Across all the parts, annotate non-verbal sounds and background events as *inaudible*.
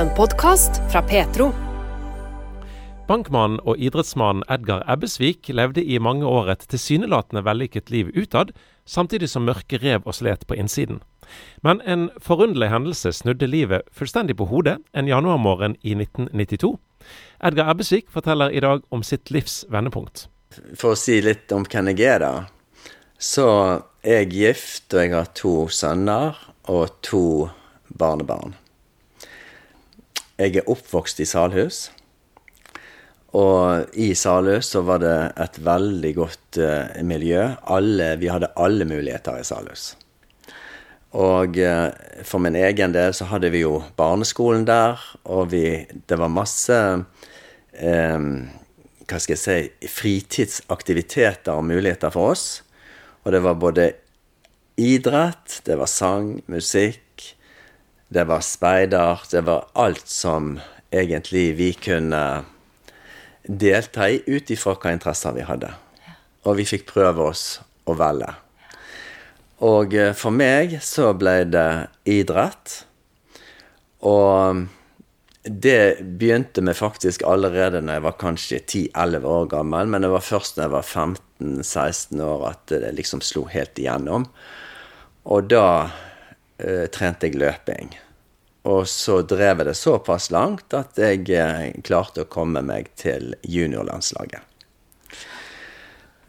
En podkast fra Petro. Bankmannen og idrettsmannen Edgar Ebbesvik levde i mange år et tilsynelatende vellykket liv utad, samtidig som mørke rev og slet på innsiden. Men en forunderlig hendelse snudde livet fullstendig på hodet en januarmorgen i 1992. Edgar Ebbesvik forteller i dag om sitt livs vendepunkt. For å si litt om hvem jeg er, da. Så er jeg gift, og jeg har to sønner og to barnebarn. Jeg er oppvokst i Salhus. Og i Salhus så var det et veldig godt uh, miljø. Alle, vi hadde alle muligheter i Salhus. Og uh, for min egen del så hadde vi jo barneskolen der, og vi Det var masse um, Hva skal jeg si Fritidsaktiviteter og muligheter for oss. Og det var både idrett, det var sang, musikk, det var speider. Det var alt som egentlig vi kunne delta i ut ifra hva interesser vi hadde. Og vi fikk prøve oss å velge. Og eh, for meg så ble det idrett. Og det begynte med faktisk allerede når jeg var kanskje 10-11 år gammel, men det var først når jeg var 15-16 år at det liksom slo helt igjennom. Og da eh, trente jeg løping. Og så drev jeg det såpass langt at jeg eh, klarte å komme meg til juniorlandslaget.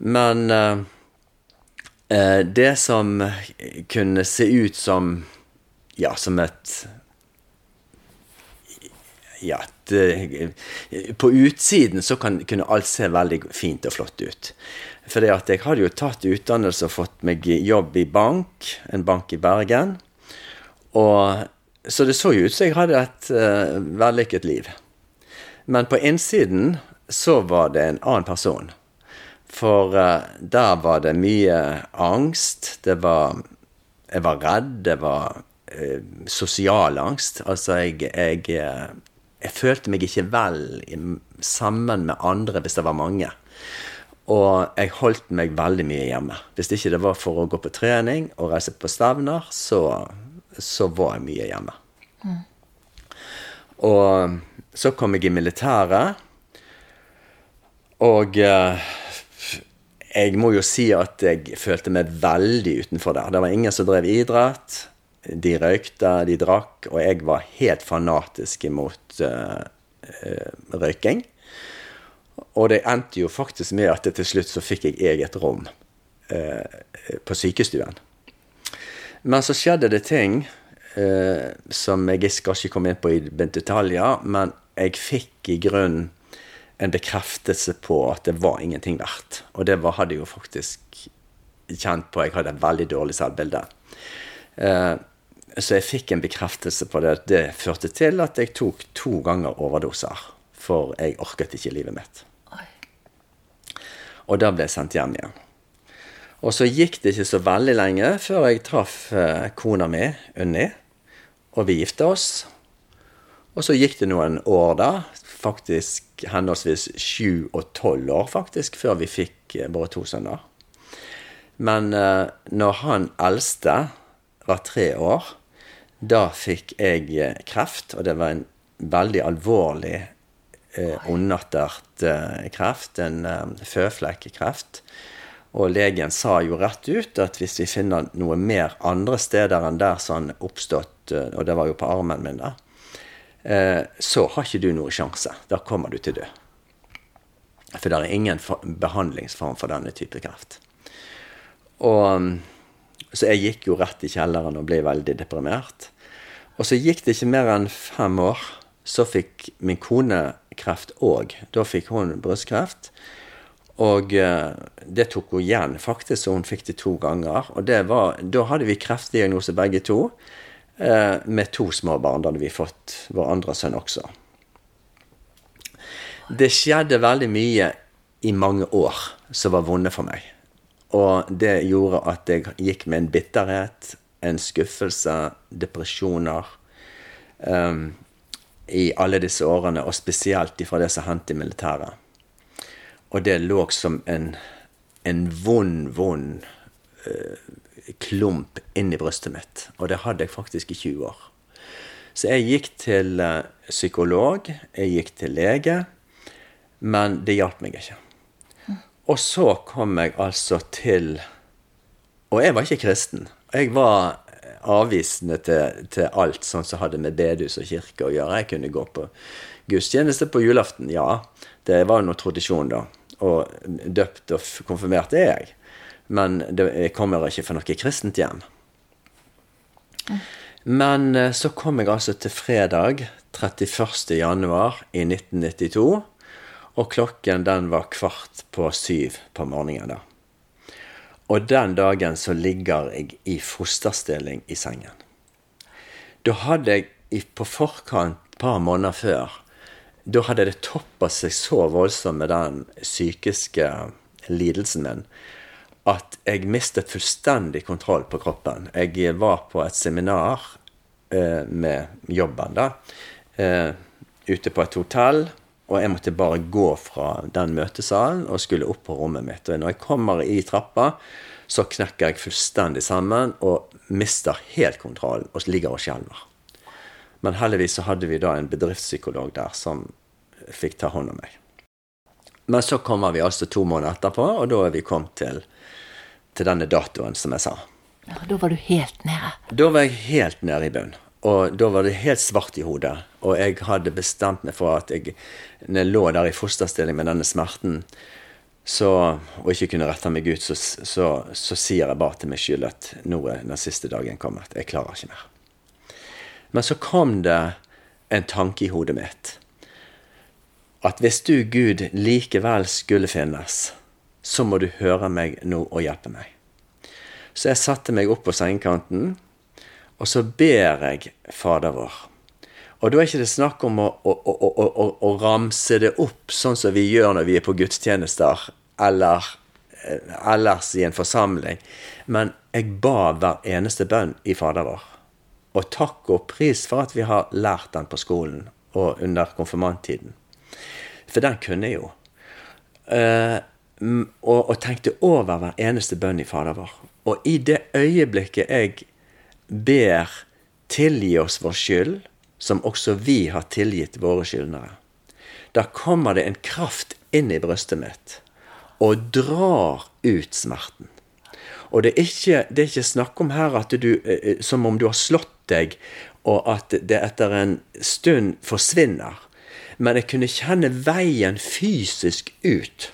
Men eh, eh, det som kunne se ut som ja, som et ja, det, På utsiden så kan, kunne alt se veldig fint og flott ut. For jeg hadde jo tatt utdannelse og fått meg jobb i bank, en bank i Bergen. Og så det så jo ut som jeg hadde et uh, vellykket liv. Men på innsiden så var det en annen person. For uh, der var det mye angst. Det var Jeg var redd. Det var uh, sosial angst. Altså, jeg, jeg, jeg følte meg ikke vel sammen med andre hvis det var mange. Og jeg holdt meg veldig mye hjemme. Hvis ikke det var for å gå på trening og reise på stevner, så så var jeg mye hjemme. Mm. Og så kom jeg i militæret, og eh, jeg må jo si at jeg følte meg veldig utenfor der. Det var ingen som drev idrett. De røykte, de drakk, og jeg var helt fanatisk imot uh, uh, røyking. Og det endte jo faktisk med at til slutt så fikk jeg eget rom uh, på sykestuen. Men så skjedde det ting eh, som jeg skal ikke komme inn på i detaljer, men jeg fikk i grunnen en bekreftelse på at det var ingenting verdt. Og det var, hadde jeg jo faktisk kjent på. Jeg hadde et veldig dårlig selvbilde. Eh, så jeg fikk en bekreftelse på det. Det førte til at jeg tok to ganger overdoser. For jeg orket ikke livet mitt. Og da ble jeg sendt hjem igjen. Og så gikk det ikke så veldig lenge før jeg traff eh, kona mi, Unni, og vi gifta oss. Og så gikk det noen år, da. Faktisk henholdsvis sju og tolv år, faktisk, før vi fikk eh, våre to sønner. Men eh, når han eldste var tre år, da fikk jeg kreft, og det var en veldig alvorlig eh, ondartet kreft, en eh, føflekkreft. Og legen sa jo rett ut at hvis vi finner noe mer andre steder enn der som han oppstått, eh, og det var jo på armen min, da, eh, så har ikke du noen sjanse. Da kommer du til død. For det er ingen behandlingsform for denne type kreft. Og, så jeg gikk jo rett i kjelleren og ble veldig deprimert. Og så gikk det ikke mer enn fem år, så fikk min kone kreft òg. Da fikk hun brystkreft. Og eh, det tok hun igjen, faktisk, så hun fikk det to ganger. Og var, da hadde vi kreftdiagnose begge to. Eh, med to små barn. Da hadde vi fått vår andre sønn også. Det skjedde veldig mye i mange år som var vonde for meg. Og det gjorde at jeg gikk med en bitterhet, en skuffelse, depresjoner um, i alle disse årene, og spesielt ifra det som hendte i militæret. Og det lå som en, en vond, vond eh, klump inni brystet mitt. Og det hadde jeg faktisk i 20 år. Så jeg gikk til eh, psykolog, jeg gikk til lege, men det hjalp meg ikke. Og så kom jeg altså til Og jeg var ikke kristen. Jeg var avvisende til, til alt sånn som hadde med bedehus og kirke å gjøre. Jeg kunne gå på gudstjeneste på julaften, ja. Det var noe tradisjon, da. Og døpt og konfirmert er jeg. Men jeg kommer ikke fra noe kristent hjem. Men eh, så kom jeg altså til fredag 31. januar i 1992. Og klokken den var kvart på syv på morgenen da. Og den dagen så ligger jeg i fosterstilling i sengen. Da hadde jeg på forkant, et par måneder før, da hadde det toppa seg så voldsomt med den psykiske lidelsen min at jeg mistet fullstendig kontroll på kroppen. Jeg var på et seminar eh, med jobben, da, eh, ute på et hotell. Og jeg måtte bare gå fra den møtesalen og skulle opp på rommet mitt. Og når jeg kommer i trappa, så knekker jeg fullstendig sammen og mister helt kontrollen og ligger og skjelver. Men heldigvis så hadde vi da en bedriftspsykolog der som fikk ta hånd om meg. Men så kommer vi altså to måneder etterpå, og da er vi kommet til, til denne datoen, som jeg sa. Ja, Da var du helt nede? Da var jeg helt nede i bunnen. Og da var det helt svart i hodet. Og jeg hadde bestemt meg for at jeg, når jeg lå der i fosterstilling med denne smerten, så, og ikke kunne rette meg ut, så, så, så sier jeg bare til meg sjøl at nå er den siste dagen kommet. Jeg klarer ikke mer. Men så kom det en tanke i hodet mitt. At hvis du, Gud, likevel skulle finnes, så må du høre meg nå og hjelpe meg. Så jeg satte meg opp på sengekanten, og så ber jeg Fader vår. Og da er ikke det snakk om å, å, å, å, ramse det opp sånn som vi gjør når vi er på gudstjenester eller ellers i en forsamling. Men jeg ba hver eneste bønn i Fader vår. Og takk og pris for at vi har lært den på skolen og under konfirmanttiden. For den kunne jeg jo. Uh, og, og, tenkte over hver eneste bønn i Fader vår. Og i det øyeblikket jeg ber tilgi oss vår skyld, som også vi har tilgitt våre skyldnere, da kommer det en kraft inn i brystet mitt og drar ut smerten. Og det er ikke, det er ikke snakk om her at du, som om du har slått deg, og at det etter en stund forsvinner men jeg kunne kjenne veien fysisk ut.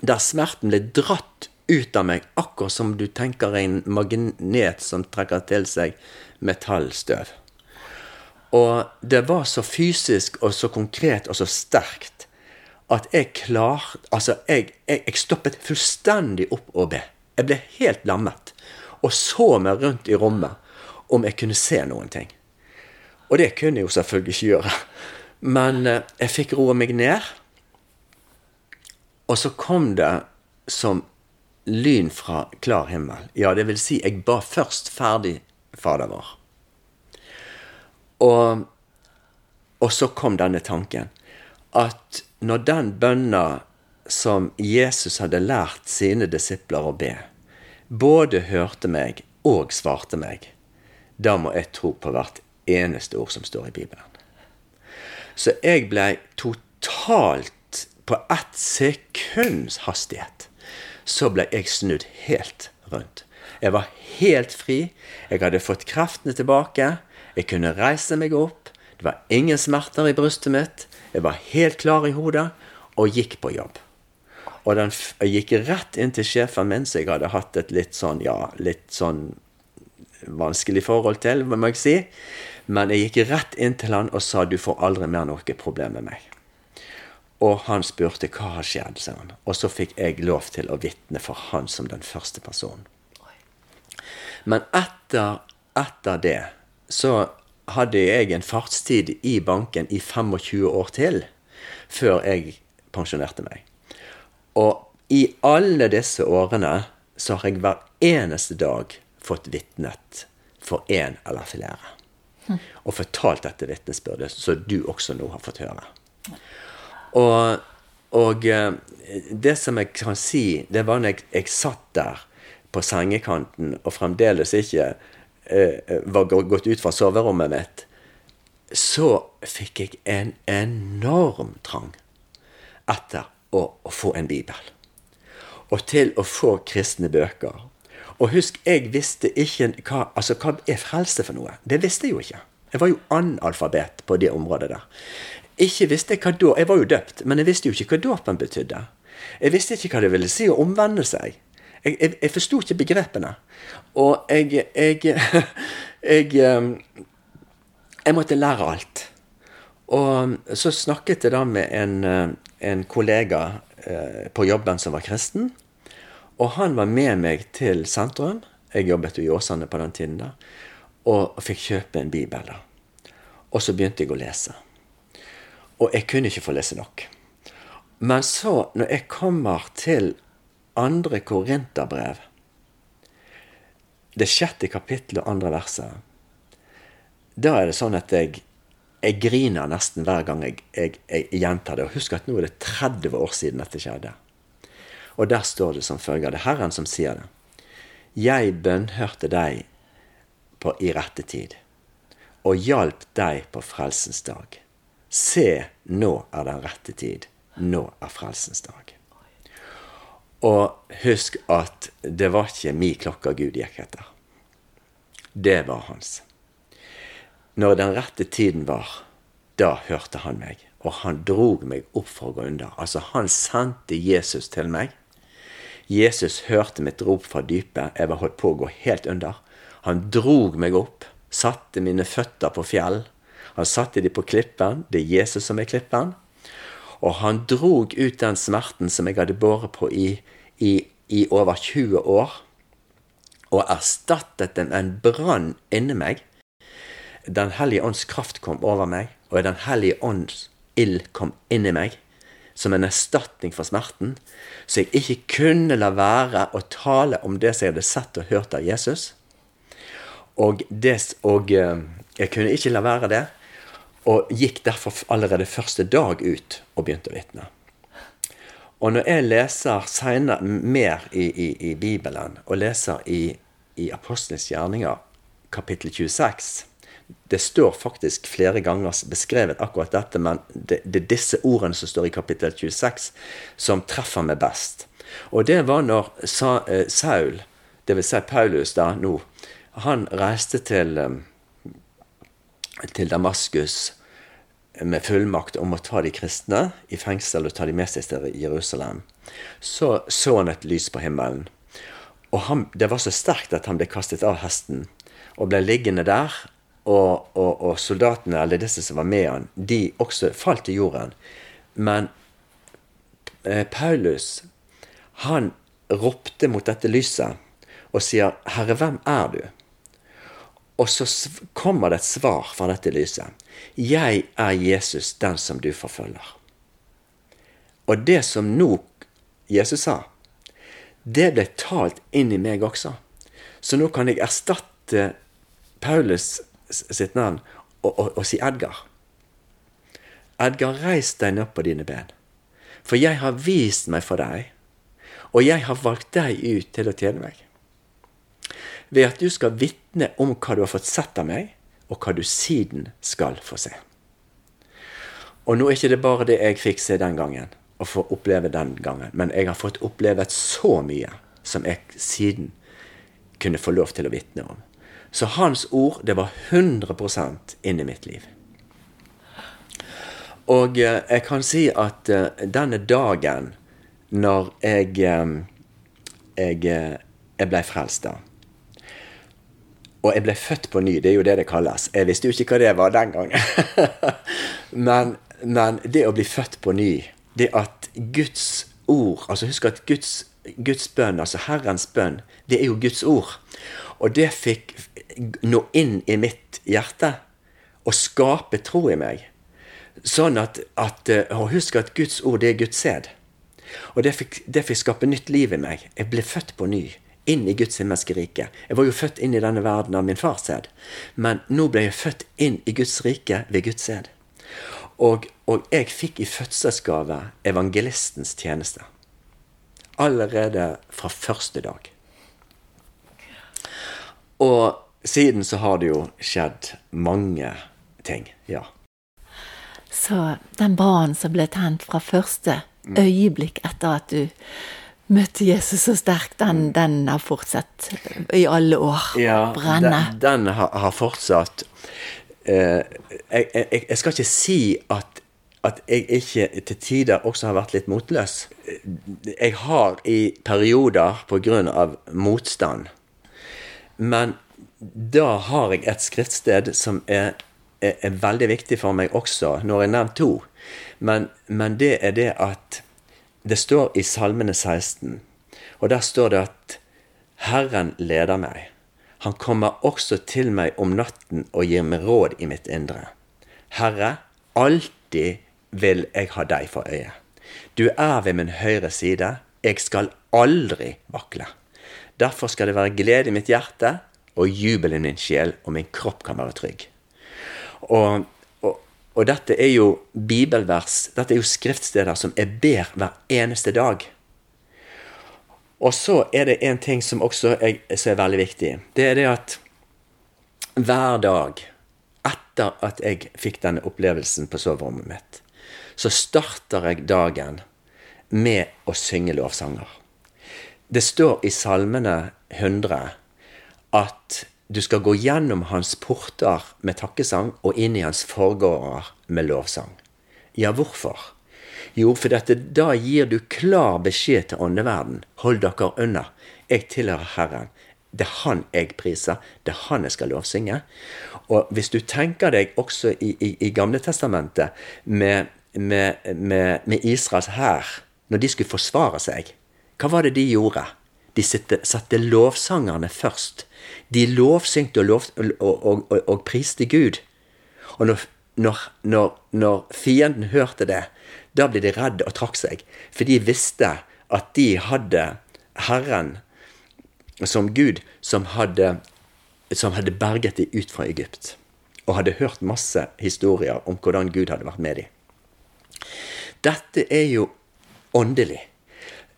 Der smerten ble dratt ut av meg, akkurat som du tenker en magnet som trekker til seg metallstøv. Og det var så fysisk og så konkret og så sterkt at jeg klarte Altså, jeg, jeg, jeg stoppet fullstendig opp og be. Jeg ble helt lammet. Og så meg rundt i rommet om jeg kunne se noen ting. Og det kunne jeg jo selvfølgelig ikke gjøre. Men eh, jeg fikk roa meg ned. Og så kom det som lyn fra klar himmel. Ja, det vil si, jeg ba først ferdig Fader vår. Og, og så kom denne tanken. At når den bønna som Jesus hadde lært sine disipler å be, både hørte meg og svarte meg, da må jeg tro på hvert eneste ord som står i Bibelen. Så jeg ble totalt På ett sekunds hastighet så ble jeg snudd helt rundt. Jeg var helt fri. Jeg hadde fått kreftene tilbake. Jeg kunne reise meg opp. Det var ingen smerter i brystet mitt. Jeg var helt klar i hodet og gikk på jobb. Og den, gikk rett inn til sjefen min, som jeg hadde hatt et litt sånn, ja, litt sånn vanskelig forhold til, må jeg si. Men jeg gikk rett inn til han og sa du får aldri mer noe problem med meg. Og han spurte hva har skjedd, sa han. Og så fikk jeg lov til å vitne for han som den første personen. Men etter, etter det så hadde jeg en fartstid i banken i 25 år til før jeg pensjonerte meg. Og i alle disse årene så har jeg hver eneste dag fått vitnet for én eller flere og fortalt dette vitnesbyrdet, så du også nå har fått høre. Og, og, eh, det som jeg kan si, det var når jeg, jeg satt der på sengekanten og fremdeles ikke eh, var gått ut fra soverommet mitt, så fikk jeg en enorm trang etter å, å få en bibel. Og til å få kristne bøker. Og husk, jeg visste ikke hva, altså, hva er frelse for noe. Det visste jeg jo ikke. Jeg var jo analfabet på det området der. Ikke visste jeg hva da, Jeg var jo døpt, men jeg visste jo ikke hva dåpen betydde. Jeg visste ikke hva det ville si å omvende seg. Jeg, jeg, jeg forsto ikke begrepene. Og jeg, jeg, *laughs* jeg Jeg måtte lære alt. Og så snakket jeg da med en, en kollega eh, på jobben som var kristen. Og han var med meg til sentrum. Jeg jobbet jo i Åsane på den tiden. da, Og fikk kjøpe en bibel. da. Og så begynte jeg å lese. Og jeg kunne ikke få lese nok. Men så, når jeg kommer til andre korinterbrev, det sjette kapittelet og andre verset, da er det sånn at jeg, jeg griner nesten hver gang jeg, jeg, jeg, gjentar det. Og husk at nå er det 30 år siden dette skjedde. Og der står det som følger. Det er Herren som sier det. Jeg bønnhørte deg på, i rette tid, og hjalp deg på frelsens dag. Se, nå er den rette tid. Nå er frelsens dag. Og husk at det var ikke mi klokka Gud gikk etter. Det var hans. Når den rette tiden var, da hørte han meg. Og han drog meg opp for å gå under. Altså, han sendte Jesus til meg. Jesus hørte mitt rop fra dypet. Jeg var holdt på å gå helt under. Han drog meg opp, satte mine føtter på fjell. Han satte de på klippen. Det er Jesus som er klippen. Og han drog ut den smerten som jeg hadde båret på i, i, i over 20 år, og erstattet den med en brann inni meg. Den hellige ånds kraft kom over meg, og Den hellige ånds ild kom inn i meg som en erstatning for smerten, så jeg ikke kunne la være å tale om det som jeg hadde sett og hørt av Jesus. Og, det, og jeg kunne ikke la være det og gikk derfor allerede første dag ut og begynte å vitne. Og når jeg leser senere, mer i, i, i, Bibelen, og leser i, i Apostlenes gjerninger, kapittel 26 Det står faktisk flere ganger beskrevet akkurat dette, men det, det er disse ordene som står i kapittel 26, som treffer meg best. Og det var når Sa, eh, Saul, dvs. Si Paulus da nå, han reiste til eh, til Damaskus med fullmakt om å ta de kristne i fengsel og ta de med seg til Jerusalem, så så han et lys på himmelen. Og han, Det var så sterkt at han ble kastet av hesten og ble liggende der. Og, og, og soldatene, eller disse som var med han, de også falt til jorden. Men eh, Paulus, han ropte mot dette lyset og sier, 'Herre, hvem er du?' Og så kommer det et svar fra dette lyset. Jeg er Jesus, den som du forfølger. Og det som nå Jesus sa, det ble talt inn i meg også. Så nå kan jeg erstatte Paulus sitt navn og, og, og si Edgar. Edgar, reis deg opp på dine ben. For jeg har vist meg for deg, og jeg har valgt deg ut til å tjene meg ved at du skal vitne om hva du har fått sett av meg, og hva du siden skal få se. Og nå er ikke det bare det jeg fikk se den gangen, og få oppleve den gangen, men jeg har fått oppleve så mye som jeg siden kunne få lov til å vitne om. Så hans ord, det var 100% inn i mitt liv. Og eh, jeg kan si at eh, denne dagen når jeg, eh, jeg, jeg ble frelst da, og jeg ble født på ny, det er jo det det kalles. Jeg visste jo ikke hva det var den gangen. *laughs* men, men, det å bli født på ny, det at Guds ord altså Husk at Guds, Guds bønn, altså Herrens bønn, det er jo Guds ord. Og det fikk nå inn i mitt hjerte og skape tro i meg. Sånn at, at Og husk at Guds ord, det er Guds sæd. Og det fikk, det fikk skape nytt liv i meg. Jeg ble født på ny inn i Guds himmelske rike. Jeg var jo født inn i denne verden av min fars sæd, men nå ble jeg født inn i Guds rike ved Guds sæd. Og, og, jeg fikk i fødselsgave evangelistens tjeneste. Allerede fra første dag. Og siden så har det jo skjedd mange ting. Ja. Så den brannen som ble tent fra første øyeblikk etter at du møtte Jesus så sterkt, den, den har fortsatt i alle år. Brenne. Den, den har, har fortsatt. Eh, jeg, jeg, jeg skal ikke si at, at jeg ikke til tider også har vært litt motløs. Jeg har i perioder på grunn av motstand. Men da har jeg et skriftsted som er, er, er veldig viktig for meg også. Nå har jeg nevnt to. Men, men det er det at det står i Salmene 16, og der står det at Herren leder meg. Han kommer også til meg om natten og gir meg råd i mitt indre. Herre, alltid vil jeg ha deg for øye. Du er ved min høyre side. Jeg skal aldri vakle. Derfor skal det være glede i mitt hjerte og jubel i min sjel, og min kropp kan være trygg. Og og dette er jo bibelvers, dette er jo skriftsteder som jeg ber hver eneste dag. Og så er det en ting som også er, som er veldig viktig. Det er det at hver dag etter at jeg fikk denne opplevelsen på soverommet mitt, så starter jeg dagen med å synge lovsanger. Det står i Salmene 100 at du skal gå gjennom hans porter med takkesang og inn i hans forgårder med lovsang. Ja, hvorfor? Jo, for dette, da gir du klar beskjed til åndeverden. Hold dere unna. Jeg tilhører Herren. Det er Han jeg priser. Det er Han jeg skal lovsynge. Og hvis du tenker deg også i, i, i Gamle Testamentet med, med, med, med Israels hær, når de skulle forsvare seg, hva var det de gjorde? De satte lovsangerne først. De lovsyngte og, lov, og, og, og, priste Gud. Og når, når, når, fienden hørte det, da ble de redde og trakk seg. For de visste at de hadde Herren som Gud, som hadde, som hadde berget dem ut fra Egypt. Og hadde hørt masse historier om hvordan Gud hadde vært med dem. Dette er jo åndelig.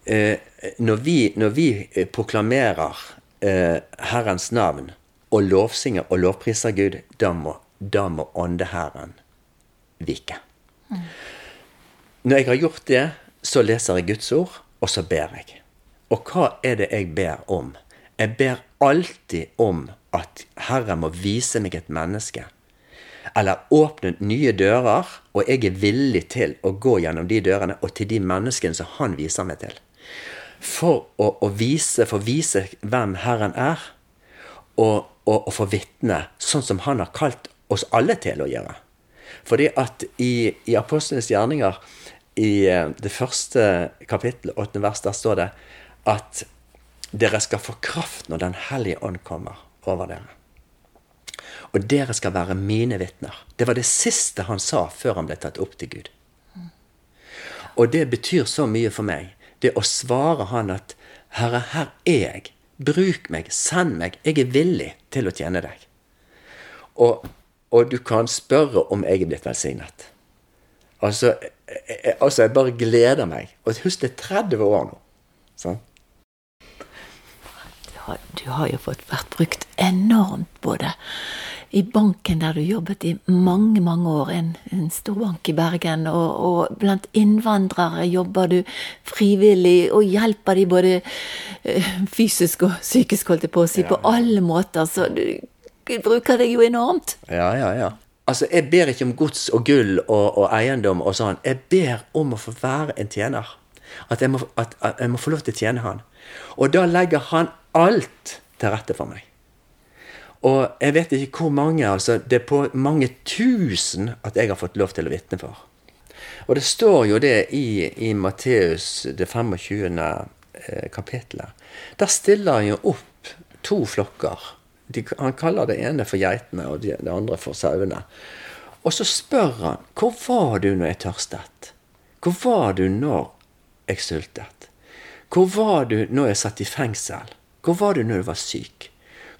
Eh, når, vi, når vi proklamerer eh, Herrens navn og lovsynger og lovpriser Gud, da må, da må åndeherren vike. Mm. Når jeg har gjort det, så leser jeg Guds ord, og så ber jeg. Og hva er det jeg ber om? Jeg ber alltid om at Herren må vise meg et menneske. Eller åpne nye dører, og jeg er villig til å gå gjennom de dørene og til de menneskene som han viser meg til for å, å vise, for vise hvem Herren er, og, og, og få vitne sånn som Han har kalt oss alle til å gjøre. Fordi at i, i Apostlenes gjerninger, i eh, det første kapittelet, åttende vers, der står det at dere skal få kraft når Den hellige ånd kommer over dere. Og dere skal være mine vitner. Det var det siste han sa før han ble tatt opp til Gud. Og det betyr så mye for meg det å svare han at Herre, her er jeg. Bruk meg, send meg. Jeg er villig til å tjene deg. Og, og du kan spørre om jeg er blitt velsignet. Altså, jeg, altså, jeg bare gleder meg. Og husk, det er 30 år nå. Sånn? Du har, du har jo fått vært brukt enormt både i banken der du jobbet i mange, mange år, en, en stor bank i Bergen, og, og, blant innvandrere jobber du frivillig og hjelper de både uh, fysisk og psykisk, holdt jeg på å si, ja, på alle måter. Så du, du bruker deg jo enormt. Ja, ja, ja. Altså, jeg ber ikke om gods og gull og, og eiendom og sånn. Jeg ber om å få være en tjener. At jeg, må, at, at jeg må få lov til å tjene han. Og da legger han alt til rette for meg. Og jeg vet ikke hvor mange, altså det er på mange tusen at jeg har fått lov til å vitne for. Og det står jo det i, i Matteus det 25. kapitlet. kapittelet. Der stiller han jo opp to flokker. De, han kaller det ene for geitene og det andre for sauene. Og så spør han hvor var du når jeg tørstet? Hvor var du når jeg sultet? Hvor var du når jeg satt i fengsel? Hvor var du når du var syk?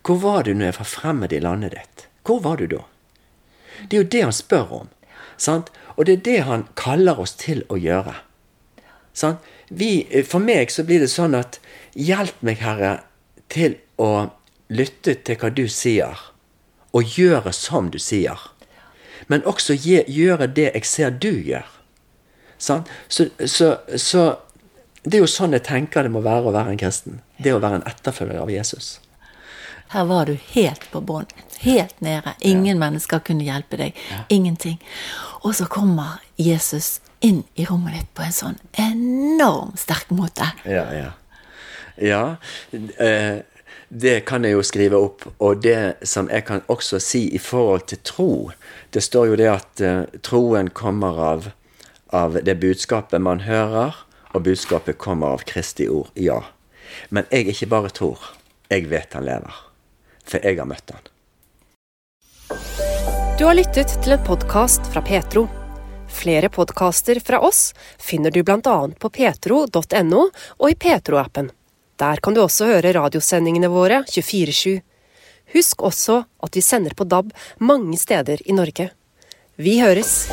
Hvor var du når jeg var fremmed i landet ditt? Hvor var du da? Det er jo det han spør om. Sant? Og det er det han kaller oss til å gjøre. Sant? Vi, for meg så blir det sånn at Hjelp meg, Herre, til å lytte til hva du sier, og gjøre som du sier. men også gjøre det jeg ser du gjør. Så, så, så, det er jo sånn jeg tenker det må være å være en kristen. Det å være en etterfølger av Jesus. Her var du helt på bånn. Helt nede. Ingen ja. mennesker kunne hjelpe deg. Ja. Ingenting. Og så kommer Jesus inn i rommet ditt på en sånn enormt sterk måte. Ja, ja. Ja. Eh, det kan jeg jo skrive opp. Og det som jeg kan også si i forhold til tro Det står jo det at uh, troen kommer av, av det budskapet man hører, og budskapet kommer av Kristi ord. Ja. Men jeg ikke bare tror. Jeg vet han lever. For jeg har møtt han. Du har lyttet til en podkast fra Petro. Flere podkaster fra oss finner du bl.a. på petro.no og i Petro-appen. Der kan du også høre radiosendingene våre 24-7. Husk også at vi sender på DAB mange steder i Norge. Vi høres!